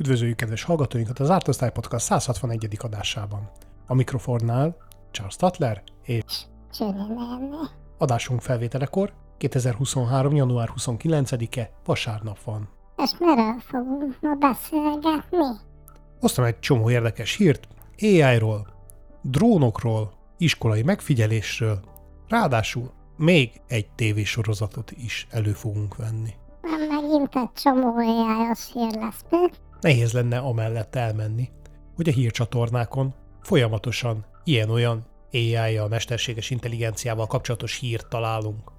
Üdvözöljük kedves hallgatóinkat az Ártosztály Podcast 161. adásában. A mikrofonnál Charles Tatler és adásunk felvételekor 2023. január 29-e vasárnap van. És miről fogunk ma beszélgetni? Hoztam egy csomó érdekes hírt AI-ról, drónokról, iskolai megfigyelésről, ráadásul még egy tévésorozatot is elő fogunk venni. Nem megint egy csomó ai hír lesz? Nehéz lenne amellett elmenni, hogy a hírcsatornákon folyamatosan ilyen-olyan ai a mesterséges intelligenciával kapcsolatos hírt találunk.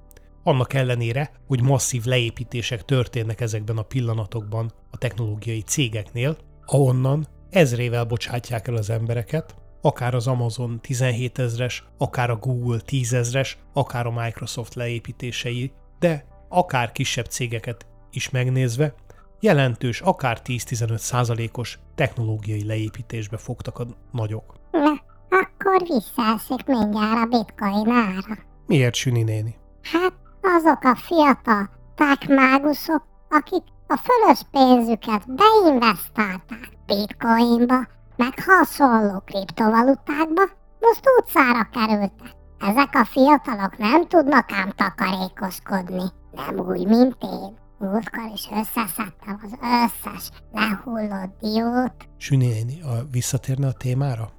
Annak ellenére, hogy masszív leépítések történnek ezekben a pillanatokban a technológiai cégeknél, ahonnan ezrével bocsátják el az embereket, akár az Amazon 17 ezres, akár a Google 10 ezres, akár a Microsoft leépítései, de akár kisebb cégeket is megnézve, jelentős, akár 10-15 százalékos technológiai leépítésbe fogtak a nagyok. Na, akkor visszaesik mindjárt a bitcoin ára. Miért, Süni néni? Hát azok a fiatal tákmágusok, akik a fölös pénzüket beinvestálták bitcoinba, meg hasonló kriptovalutákba, most utcára kerültek. Ezek a fiatalok nem tudnak ám takarékoskodni, nem úgy, mint én. Múltkor is összeszedtem az összes lehullott diót. Süni a visszatérne a témára?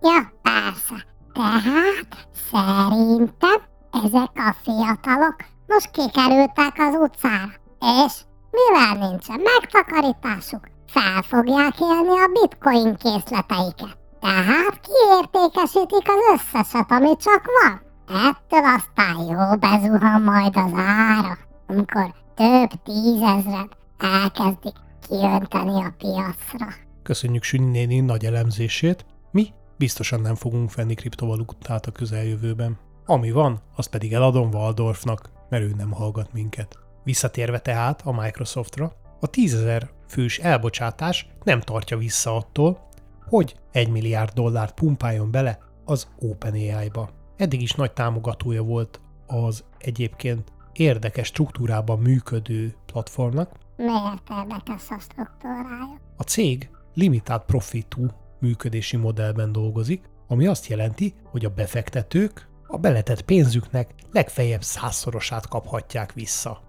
Ja, persze. Tehát szerintem ezek a fiatalok most kikerültek az utcára, és mivel nincsen megtakarításuk, fel fogják élni a bitcoin készleteiket. Tehát kiértékesítik az összeset, ami csak van. Ettől aztán jó bezuhan majd az ára, amikor több tízezret elkezdik kijönteni a piacra. Köszönjük Süni néni nagy elemzését. Mi biztosan nem fogunk venni kriptovalutát a közeljövőben. Ami van, azt pedig eladom Waldorfnak, mert ő nem hallgat minket. Visszatérve tehát a Microsoftra, a 10.000 fős elbocsátás nem tartja vissza attól, hogy 1 milliárd dollárt pumpáljon bele az OpenAI-ba. Eddig is nagy támogatója volt az egyébként érdekes struktúrában működő platformnak. Miért érdekes a struktúrája? A cég limitált profitú működési modellben dolgozik, ami azt jelenti, hogy a befektetők a beletett pénzüknek legfeljebb százszorosát kaphatják vissza.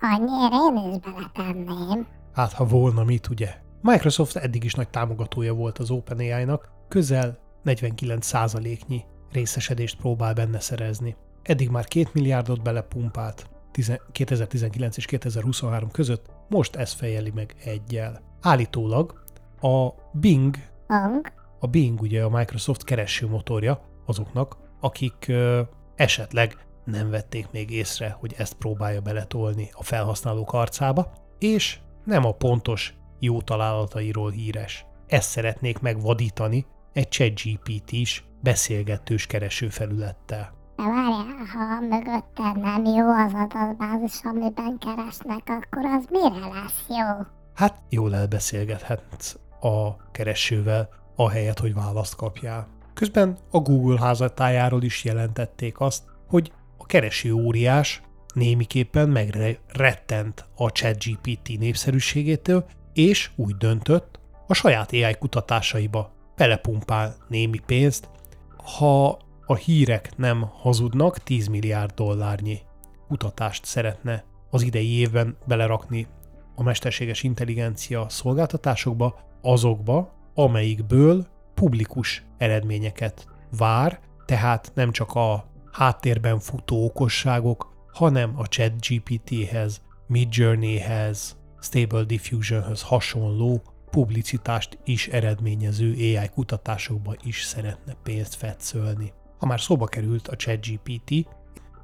Annyira én is beletenném. Hát, ha volna mit, ugye? Microsoft eddig is nagy támogatója volt az OpenAI-nak, közel 49%-nyi részesedést próbál benne szerezni. Eddig már 2 milliárdot belepumpált 2019 és 2023 között, most ez fejeli meg egyel. Állítólag a Bing, a Bing ugye a Microsoft kereső motorja azoknak, akik ö, esetleg nem vették még észre, hogy ezt próbálja beletolni a felhasználók arcába, és nem a pontos jó találatairól híres. Ezt szeretnék megvadítani egy ChatGPT is beszélgetős keresőfelülettel. De várjál, ha mögötte nem jó az adatbázis, amiben keresnek, akkor az mire lesz jó? Hát jól elbeszélgethetsz a keresővel, ahelyett, hogy választ kapjál. Közben a Google házatájáról is jelentették azt, hogy a kereső óriás némiképpen megrettent a ChatGPT népszerűségétől, és úgy döntött, a saját AI kutatásaiba belepumpál némi pénzt, ha a hírek nem hazudnak, 10 milliárd dollárnyi kutatást szeretne az idei évben belerakni a mesterséges intelligencia szolgáltatásokba, azokba, amelyikből publikus eredményeket vár, tehát nem csak a háttérben futó okosságok, hanem a ChatGPT-hez, Midjourney-hez, Stable Diffusion-höz hasonló publicitást is eredményező AI kutatásokba is szeretne pénzt fetszölni. Ha már szóba került a ChatGPT,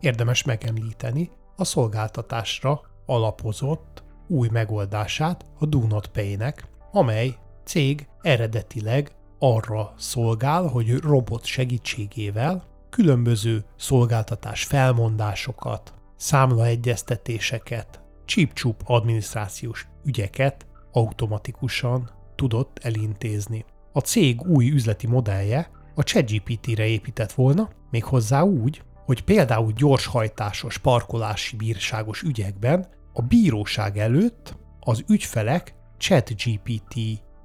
érdemes megemlíteni a szolgáltatásra alapozott új megoldását a Do Pay-nek, amely cég eredetileg arra szolgál, hogy robot segítségével különböző szolgáltatás felmondásokat, számlaegyeztetéseket, csíp adminisztrációs ügyeket automatikusan tudott elintézni. A cég új üzleti modellje a ChatGPT-re épített volna, méghozzá úgy, hogy például gyorshajtásos parkolási bírságos ügyekben a bíróság előtt az ügyfelek ChatGPT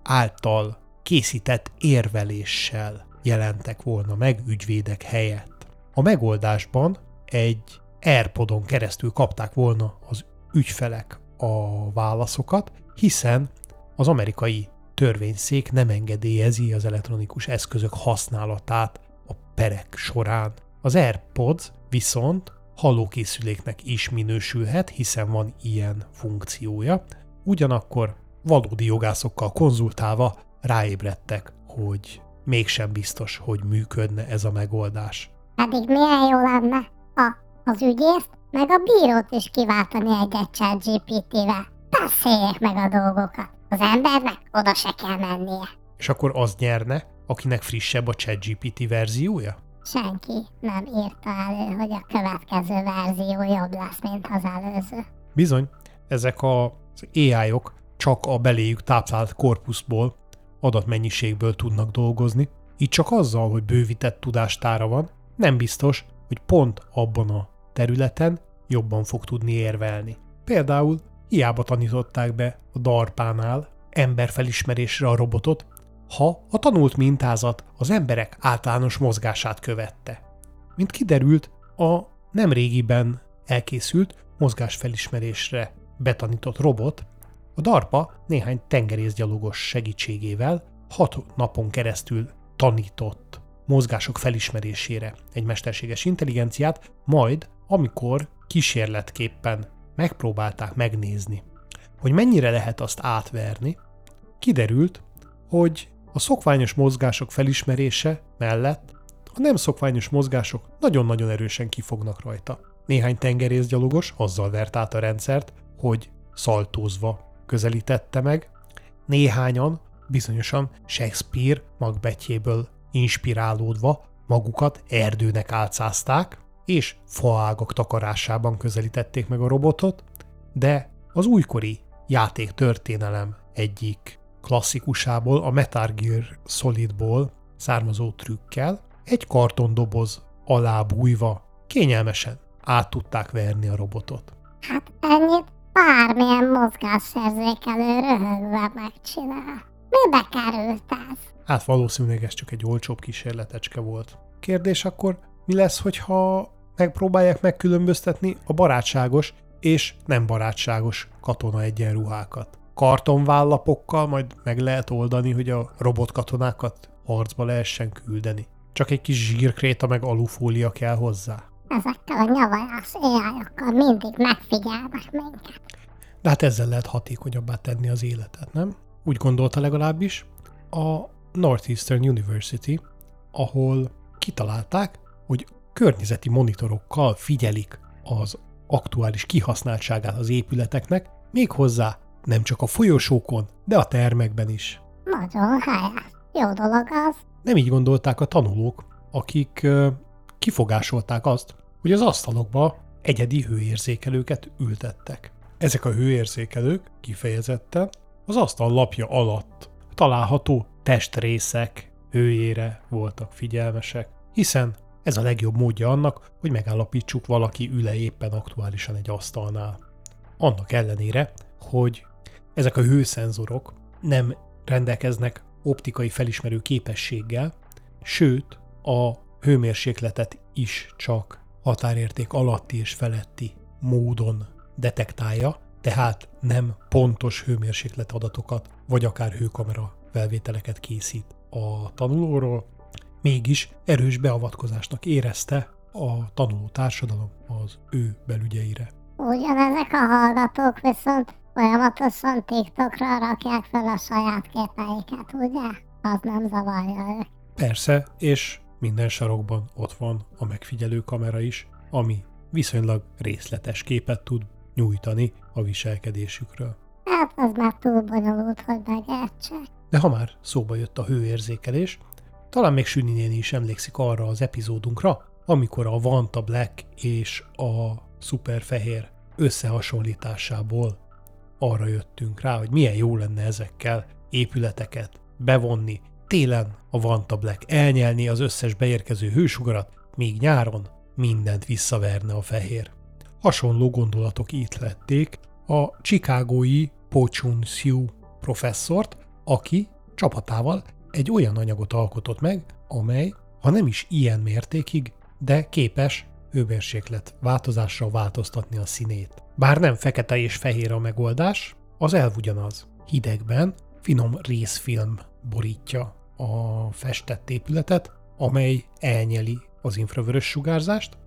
által készített érveléssel jelentek volna meg ügyvédek helyett. A megoldásban egy AirPodon keresztül kapták volna az ügyfelek a válaszokat, hiszen az amerikai törvényszék nem engedélyezi az elektronikus eszközök használatát a perek során. Az AirPods viszont hallókészüléknek is minősülhet, hiszen van ilyen funkciója, ugyanakkor valódi jogászokkal konzultálva ráébredtek, hogy mégsem biztos, hogy működne ez a megoldás. Pedig milyen jó lenne, ha az ügyészt meg a bírót is kiváltani egy chat GPT-vel. Beszéljék meg a dolgokat. Az embernek oda se kell mennie. És akkor az nyerne, akinek frissebb a ChatGPT verziója? Senki nem írta elő, hogy a következő verzió jobb lesz, mint az előző. Bizony, ezek az AI-ok csak a beléjük táplált korpuszból, adatmennyiségből tudnak dolgozni, így csak azzal, hogy bővített tudástára van, nem biztos, hogy pont abban a területen jobban fog tudni érvelni. Például hiába tanították be a DARPánál emberfelismerésre a robotot, ha a tanult mintázat az emberek általános mozgását követte. Mint kiderült, a nem régiben elkészült mozgásfelismerésre betanított robot a DARPA néhány tengerészgyalogos segítségével hat napon keresztül tanított mozgások felismerésére egy mesterséges intelligenciát, majd amikor kísérletképpen megpróbálták megnézni, hogy mennyire lehet azt átverni, kiderült, hogy a szokványos mozgások felismerése mellett a nem szokványos mozgások nagyon-nagyon erősen kifognak rajta. Néhány tengerészgyalogos azzal vert át a rendszert, hogy szaltózva közelítette meg, néhányan bizonyosan Shakespeare magbetjéből inspirálódva magukat erdőnek álcázták, és faágak takarásában közelítették meg a robotot, de az újkori játék történelem egyik klasszikusából, a Metal Gear Solidból származó trükkel egy kartondoboz alá bújva kényelmesen át tudták verni a robotot. Hát ennyit bármilyen mozgásérzékelő röhögve megcsinál. Mibe került ez? Hát valószínűleg ez csak egy olcsóbb kísérletecske volt. Kérdés akkor, mi lesz, hogyha megpróbálják megkülönböztetni a barátságos és nem barátságos katona egyenruhákat? Kartonvállapokkal majd meg lehet oldani, hogy a robotkatonákat harcba lehessen küldeni. Csak egy kis zsírkréta meg alufólia kell hozzá. Ezekkel a nyavajás AI-okkal mindig megfigyelnek minket. De hát ezzel lehet hatékonyabbá tenni az életet, nem? Úgy gondolta legalábbis a Northeastern University, ahol kitalálták, hogy környezeti monitorokkal figyelik az aktuális kihasználtságát az épületeknek, méghozzá nem csak a folyosókon, de a termekben is. Nagyon helyes. Jó dolog az. Nem így gondolták a tanulók, akik ö, kifogásolták azt, hogy az asztalokba egyedi hőérzékelőket ültettek. Ezek a hőérzékelők kifejezetten az asztal lapja alatt található testrészek hőjére voltak figyelmesek, hiszen ez a legjobb módja annak, hogy megállapítsuk valaki üle éppen aktuálisan egy asztalnál. Annak ellenére, hogy ezek a hőszenzorok nem rendelkeznek optikai felismerő képességgel, sőt a hőmérsékletet is csak határérték alatti és feletti módon detektálja, tehát nem pontos hőmérséklet adatokat, vagy akár hőkamera felvételeket készít a tanulóról, mégis erős beavatkozásnak érezte a tanuló társadalom az ő belügyeire. Ugyanezek a hallgatók viszont folyamatosan TikTokra rakják fel a saját képeiket, ugye? Az nem zavarja ők. Persze, és minden sarokban ott van a megfigyelő kamera is, ami viszonylag részletes képet tud nyújtani a viselkedésükről. Hát az már túl bonyolult, hogy megértsek. De ha már szóba jött a hőérzékelés, talán még Süni néni is emlékszik arra az epizódunkra, amikor a Vanta Black és a Superfehér összehasonlításából arra jöttünk rá, hogy milyen jó lenne ezekkel épületeket bevonni, télen a Vanta Black elnyelni az összes beérkező hősugarat, míg nyáron mindent visszaverne a fehér. Hasonló gondolatok itt lették a chicagói Pochun Siu professzort, aki csapatával egy olyan anyagot alkotott meg, amely, ha nem is ilyen mértékig, de képes hőmérséklet változásra változtatni a színét. Bár nem fekete és fehér a megoldás, az elv ugyanaz. Hidegben finom részfilm borítja a festett épületet, amely elnyeli az infravörös sugárzást,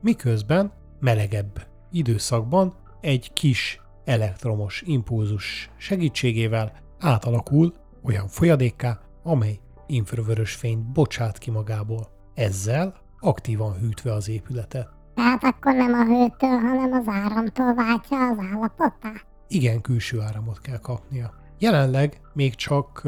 miközben melegebb időszakban egy kis elektromos impulzus segítségével átalakul olyan folyadékká, amely infravörös fényt bocsát ki magából. Ezzel aktívan hűtve az épületet. Tehát akkor nem a hőtől, hanem az áramtól váltja az állapotát? Igen, külső áramot kell kapnia. Jelenleg még csak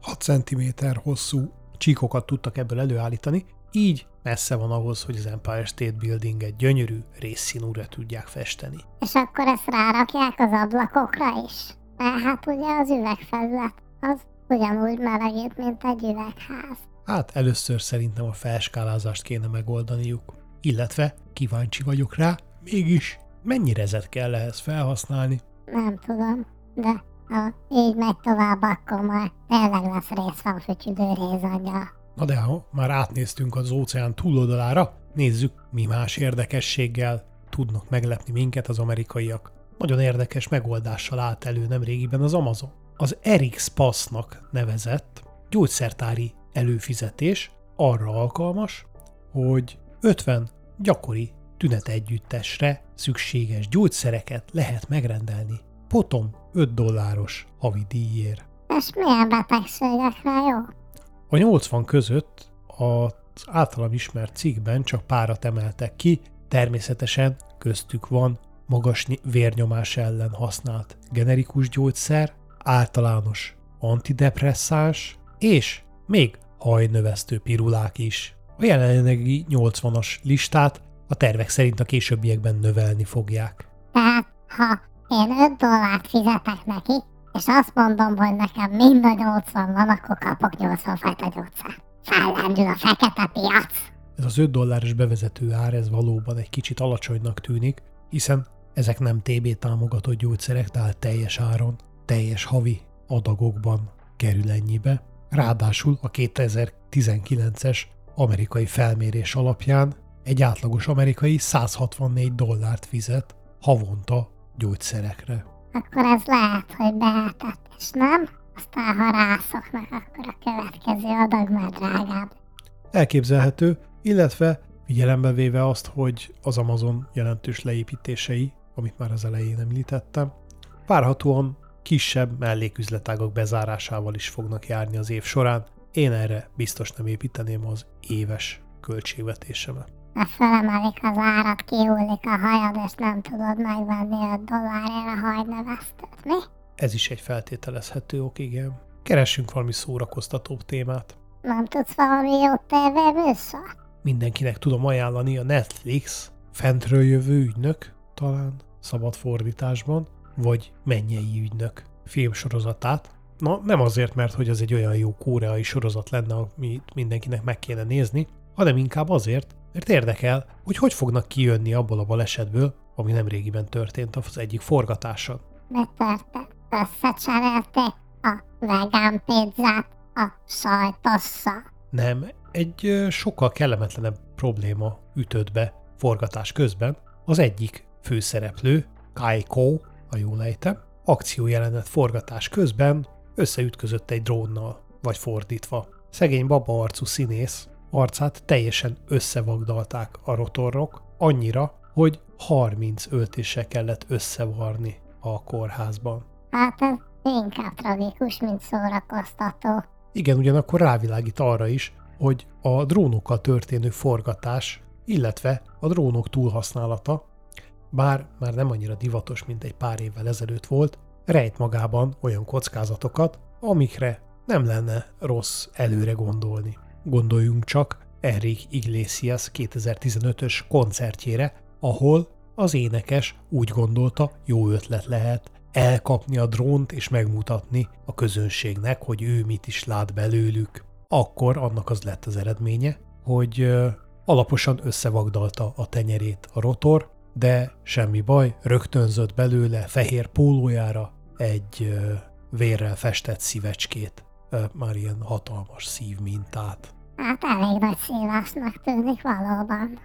6 cm hosszú csíkokat tudtak ebből előállítani, így messze van ahhoz, hogy az Empire State Building egy gyönyörű részszínúra tudják festeni. És akkor ezt rárakják az ablakokra is? Mert hát ugye az üvegfelület az ugyanúgy melegít, mint egy üvegház. Hát először szerintem a felskálázást kéne megoldaniuk. Illetve kíváncsi vagyok rá, mégis mennyire ezet kell ehhez felhasználni. Nem tudom, de ha így megy tovább, akkor már tényleg lesz rész van fütyüdő rézanyja. Na de ha már átnéztünk az óceán túloldalára, nézzük, mi más érdekességgel tudnak meglepni minket az amerikaiak. Nagyon érdekes megoldással állt elő nemrégiben az Amazon. Az Eric Passnak nevezett gyógyszertári előfizetés arra alkalmas, hogy 50 gyakori tünetegyüttesre szükséges gyógyszereket lehet megrendelni. Potom 5 dolláros havi díjért. És milyen betegségekre jó? A 80 között az általam ismert cikkben csak párat emeltek ki, természetesen köztük van magas vérnyomás ellen használt generikus gyógyszer, általános antidepresszáns és még hajnövesztő pirulák is. A jelenlegi 80-as listát a tervek szerint a későbbiekben növelni fogják. Tehát, ha én 5 dollárt fizetek neki, és azt mondom, hogy nekem mind a 80 van, akkor kapok 80 fajta gyógyszer. Fellendül a fekete piac. Ez az 5 dolláros bevezető ár, ez valóban egy kicsit alacsonynak tűnik, hiszen ezek nem TB támogatott gyógyszerek, tehát teljes áron, teljes havi adagokban kerül ennyibe. Ráadásul a 2019-es amerikai felmérés alapján egy átlagos amerikai 164 dollárt fizet havonta gyógyszerekre. Akkor ez lehet, hogy behetett, és nem? Aztán ha rászoknak, akkor a következő adag már drágább. Elképzelhető, illetve figyelembe véve azt, hogy az Amazon jelentős leépítései, amit már az elején említettem, várhatóan kisebb melléküzletágok bezárásával is fognak járni az év során. Én erre biztos nem építeném az éves költségvetésemet. Ha felemelik az árat, kihullik a hajad, és nem tudod megvenni 5 dollárért a hajnövesztőt, mi? Ez is egy feltételezhető ok, igen. Keressünk valami szórakoztatóbb témát. Nem tudsz valami jó tévéműsor? Mindenkinek tudom ajánlani a Netflix fentről jövő ügynök, talán szabad fordításban, vagy mennyei ügynök filmsorozatát. Na, nem azért, mert hogy ez egy olyan jó koreai sorozat lenne, amit mindenkinek meg kéne nézni, hanem inkább azért, mert érdekel, hogy hogy fognak kijönni abból a balesetből, ami nem régiben történt az egyik forgatáson. Mi történt? Összecserélték a vegán pizzát a sajtosszal. Nem, egy sokkal kellemetlenebb probléma ütött be forgatás közben. Az egyik főszereplő, Kaiko, a jól ejtem, akciójelenet forgatás közben összeütközött egy drónnal, vagy fordítva. Szegény baba arcú színész arcát teljesen összevagdalták a rotorok, annyira, hogy 30 öltéssel kellett összevarni a kórházban. Hát ez inkább tragikus, mint szórakoztató. Igen, ugyanakkor rávilágít arra is, hogy a drónokkal történő forgatás, illetve a drónok túlhasználata, bár már nem annyira divatos, mint egy pár évvel ezelőtt volt, rejt magában olyan kockázatokat, amikre nem lenne rossz előre gondolni. Gondoljunk csak Enrique Iglesias 2015-ös koncertjére, ahol az énekes úgy gondolta, jó ötlet lehet elkapni a drónt és megmutatni a közönségnek, hogy ő mit is lát belőlük. Akkor annak az lett az eredménye, hogy alaposan összevagdalta a tenyerét a rotor, de semmi baj, rögtönzött belőle fehér pólójára egy vérrel festett szívecskét már ilyen hatalmas szívmintát. Hát elég nagy szívásnak tűnik valóban.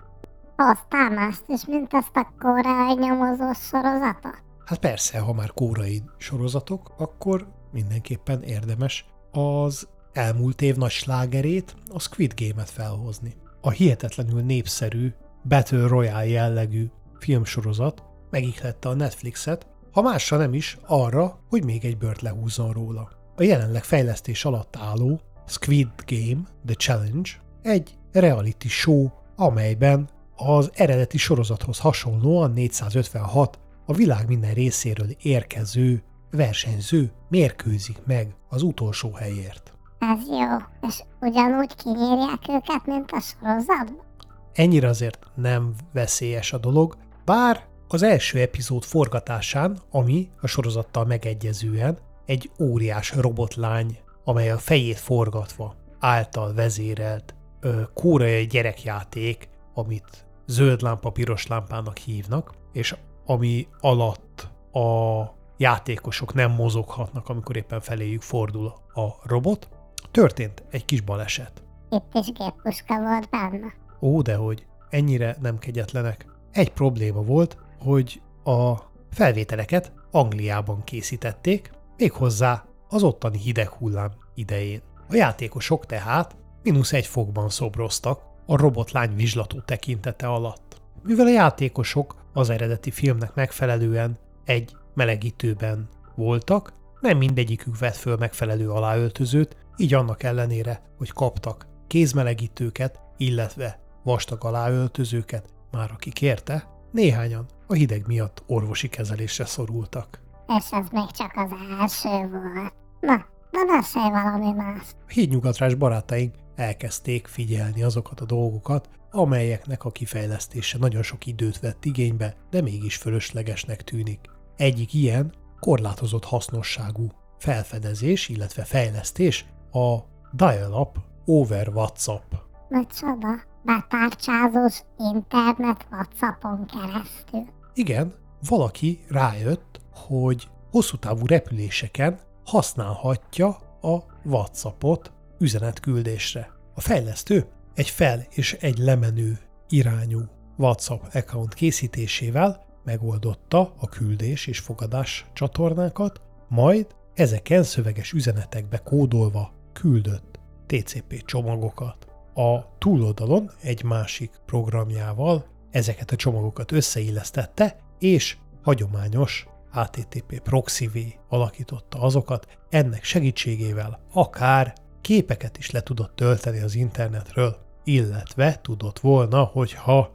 Hoztál mást is, mint ezt a koreai nyomozós sorozatot? Hát persze, ha már kórai sorozatok, akkor mindenképpen érdemes az elmúlt év nagy slágerét, a Squid Game-et felhozni. A hihetetlenül népszerű Battle Royale jellegű filmsorozat megihlette a Netflixet, ha másra nem is arra, hogy még egy bört lehúzzon róla. A jelenleg fejlesztés alatt álló Squid Game The Challenge egy reality show, amelyben az eredeti sorozathoz hasonlóan 456 a világ minden részéről érkező versenyző mérkőzik meg az utolsó helyért. Ez jó. És ugyanúgy kinyírják őket, mint a sorozatban? Ennyire azért nem veszélyes a dolog, bár az első epizód forgatásán, ami a sorozattal megegyezően egy óriás robotlány, amely a fejét forgatva által vezérelt ö, kóreai gyerekjáték, amit zöld lámpa piros lámpának hívnak, és ami alatt a játékosok nem mozoghatnak, amikor éppen feléjük fordul a robot, történt egy kis baleset. Itt is géppuska volt benne. Ó, dehogy, ennyire nem kegyetlenek. Egy probléma volt, hogy a felvételeket Angliában készítették, méghozzá az ottani hideg hullám idején. A játékosok tehát mínusz egy fokban szobroztak a robotlány vizslató tekintete alatt. Mivel a játékosok az eredeti filmnek megfelelően egy melegítőben voltak, nem mindegyikük vett föl megfelelő aláöltözőt, így annak ellenére, hogy kaptak kézmelegítőket, illetve vastag aláöltözőket, már aki kérte, néhányan a hideg miatt orvosi kezelésre szorultak. És ez még csak az első volt. Na, na mesélj valami más. A hídnyugatrás barátaink elkezdték figyelni azokat a dolgokat, amelyeknek a kifejlesztése nagyon sok időt vett igénybe, de mégis fölöslegesnek tűnik. Egyik ilyen korlátozott hasznosságú felfedezés, illetve fejlesztés a Dial-Up over WhatsApp. Micsoda? Betárcsázós internet Whatsappon keresztül. Igen, valaki rájött, hogy hosszú távú repüléseken használhatja a WhatsAppot üzenetküldésre. A fejlesztő egy fel és egy lemenő irányú WhatsApp account készítésével megoldotta a küldés és fogadás csatornákat, majd ezeken szöveges üzenetekbe kódolva küldött TCP csomagokat. A túloldalon egy másik programjával ezeket a csomagokat összeillesztette, és hagyományos HTTP proxy alakította azokat, ennek segítségével akár képeket is le tudott tölteni az internetről, illetve tudott volna, hogyha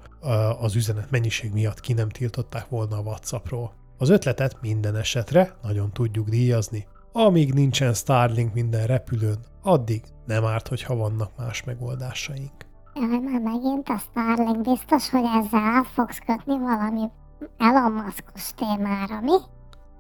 az üzenet mennyiség miatt ki nem tiltották volna a WhatsAppról. Az ötletet minden esetre nagyon tudjuk díjazni. Amíg nincsen Starlink minden repülőn, addig nem árt, hogyha vannak más megoldásaink. Jaj, már megint a Starlink biztos, hogy ezzel át fogsz kötni valami Elon Muskos témára, mi?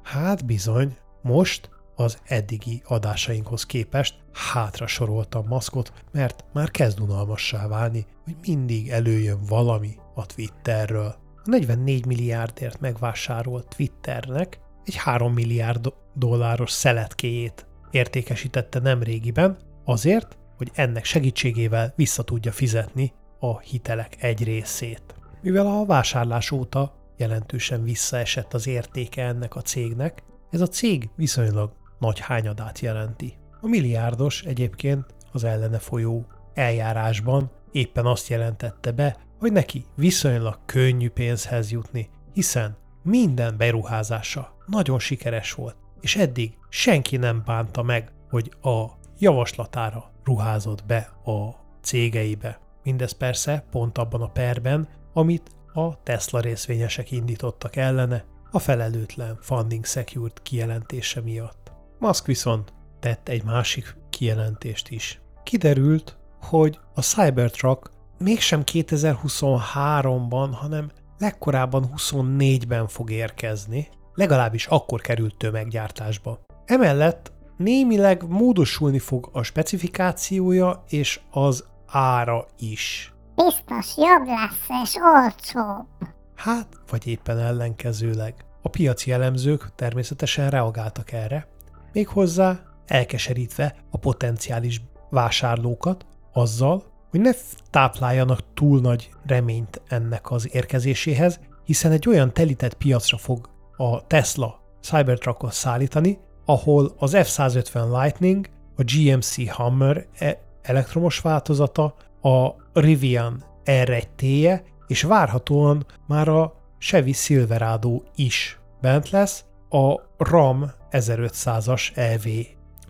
Hát bizony, most az eddigi adásainkhoz képest hátra soroltam maszkot, mert már kezd unalmassá válni, hogy mindig előjön valami a Twitterről. A 44 milliárdért megvásárolt Twitternek egy 3 milliárd dolláros szeletkéjét értékesítette nemrégiben, azért, hogy ennek segítségével vissza tudja fizetni a hitelek egy részét. Mivel a vásárlás óta jelentősen visszaesett az értéke ennek a cégnek, ez a cég viszonylag nagy hányadát jelenti. A milliárdos egyébként az ellene folyó eljárásban éppen azt jelentette be, hogy neki viszonylag könnyű pénzhez jutni, hiszen minden beruházása nagyon sikeres volt, és eddig senki nem bánta meg, hogy a javaslatára ruházott be a cégeibe. Mindez persze pont abban a perben, amit a Tesla részvényesek indítottak ellene a felelőtlen Funding Secured kijelentése miatt. Musk viszont tett egy másik kijelentést is. Kiderült, hogy a Cybertruck mégsem 2023-ban, hanem legkorábban 24-ben fog érkezni, legalábbis akkor került tömeggyártásba. Emellett némileg módosulni fog a specifikációja és az ára is. Biztos jobb lesz és olcsóbb. Hát, vagy éppen ellenkezőleg. A piaci elemzők természetesen reagáltak erre, méghozzá elkeserítve a potenciális vásárlókat azzal, hogy ne tápláljanak túl nagy reményt ennek az érkezéséhez, hiszen egy olyan telített piacra fog a Tesla Cybertruckot szállítani, ahol az F-150 Lightning, a GMC Hammer e- elektromos változata, a Rivian R1T-je, és várhatóan már a Chevy Silverado is bent lesz, a Ram 1500-as EV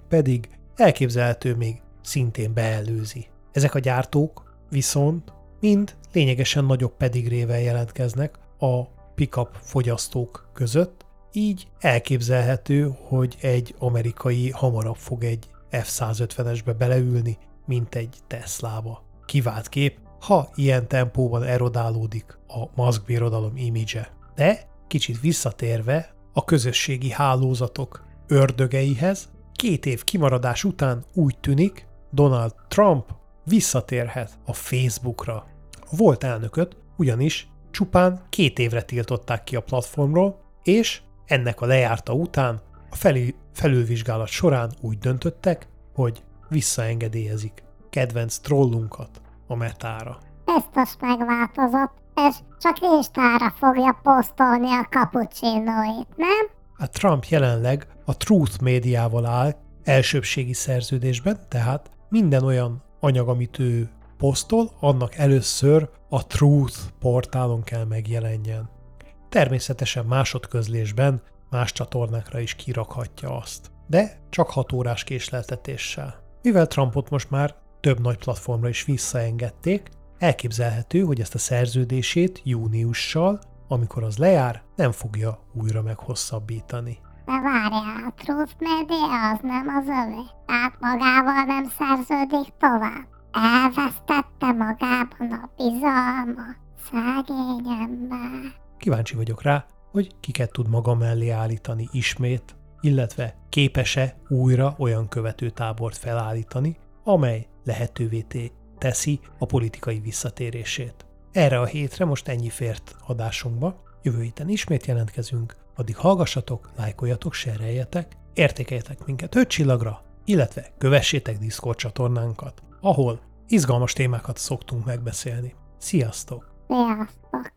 pedig elképzelhető még szintén beelőzi. Ezek a gyártók viszont mind lényegesen nagyobb pedigrével jelentkeznek a pickup fogyasztók között, így elképzelhető, hogy egy amerikai hamarabb fog egy F-150-esbe beleülni, mint egy Teslába. Kivált kép, ha ilyen tempóban erodálódik a Musk birodalom imidzse. De kicsit visszatérve a közösségi hálózatok ördögeihez, két év kimaradás után úgy tűnik, Donald Trump visszatérhet a Facebookra. A volt elnököt ugyanis csupán két évre tiltották ki a platformról, és ennek a lejárta után a felül, felülvizsgálat során úgy döntöttek, hogy visszaengedélyezik kedvenc trollunkat a metára. Biztos megváltozott, és csak Instára fogja posztolni a kapucsinóit, nem? A Trump jelenleg a Truth médiával áll elsőbségi szerződésben, tehát minden olyan anyag, amit ő posztol, annak először a Truth portálon kell megjelenjen. Természetesen másodközlésben más csatornákra is kirakhatja azt, de csak 6 órás késleltetéssel. Mivel Trumpot most már több nagy platformra is visszaengedték, elképzelhető, hogy ezt a szerződését júniussal, amikor az lejár, nem fogja újra meghosszabbítani. De várjál, a Truth Media az nem az övé, tehát magával nem szerződik tovább. Elvesztette magában a bizalma, szegény ember. Kíváncsi vagyok rá, hogy kiket tud maga mellé állítani ismét, illetve képes-e újra olyan követőtábort felállítani, amely lehetővé teszi a politikai visszatérését. Erre a hétre most ennyi fért adásunkba, jövő héten ismét jelentkezünk, addig hallgassatok, lájkoljatok, sereljetek, értékeljetek minket 5 csillagra, illetve kövessétek Discord csatornánkat, ahol izgalmas témákat szoktunk megbeszélni. Sziasztok! Sziasztok!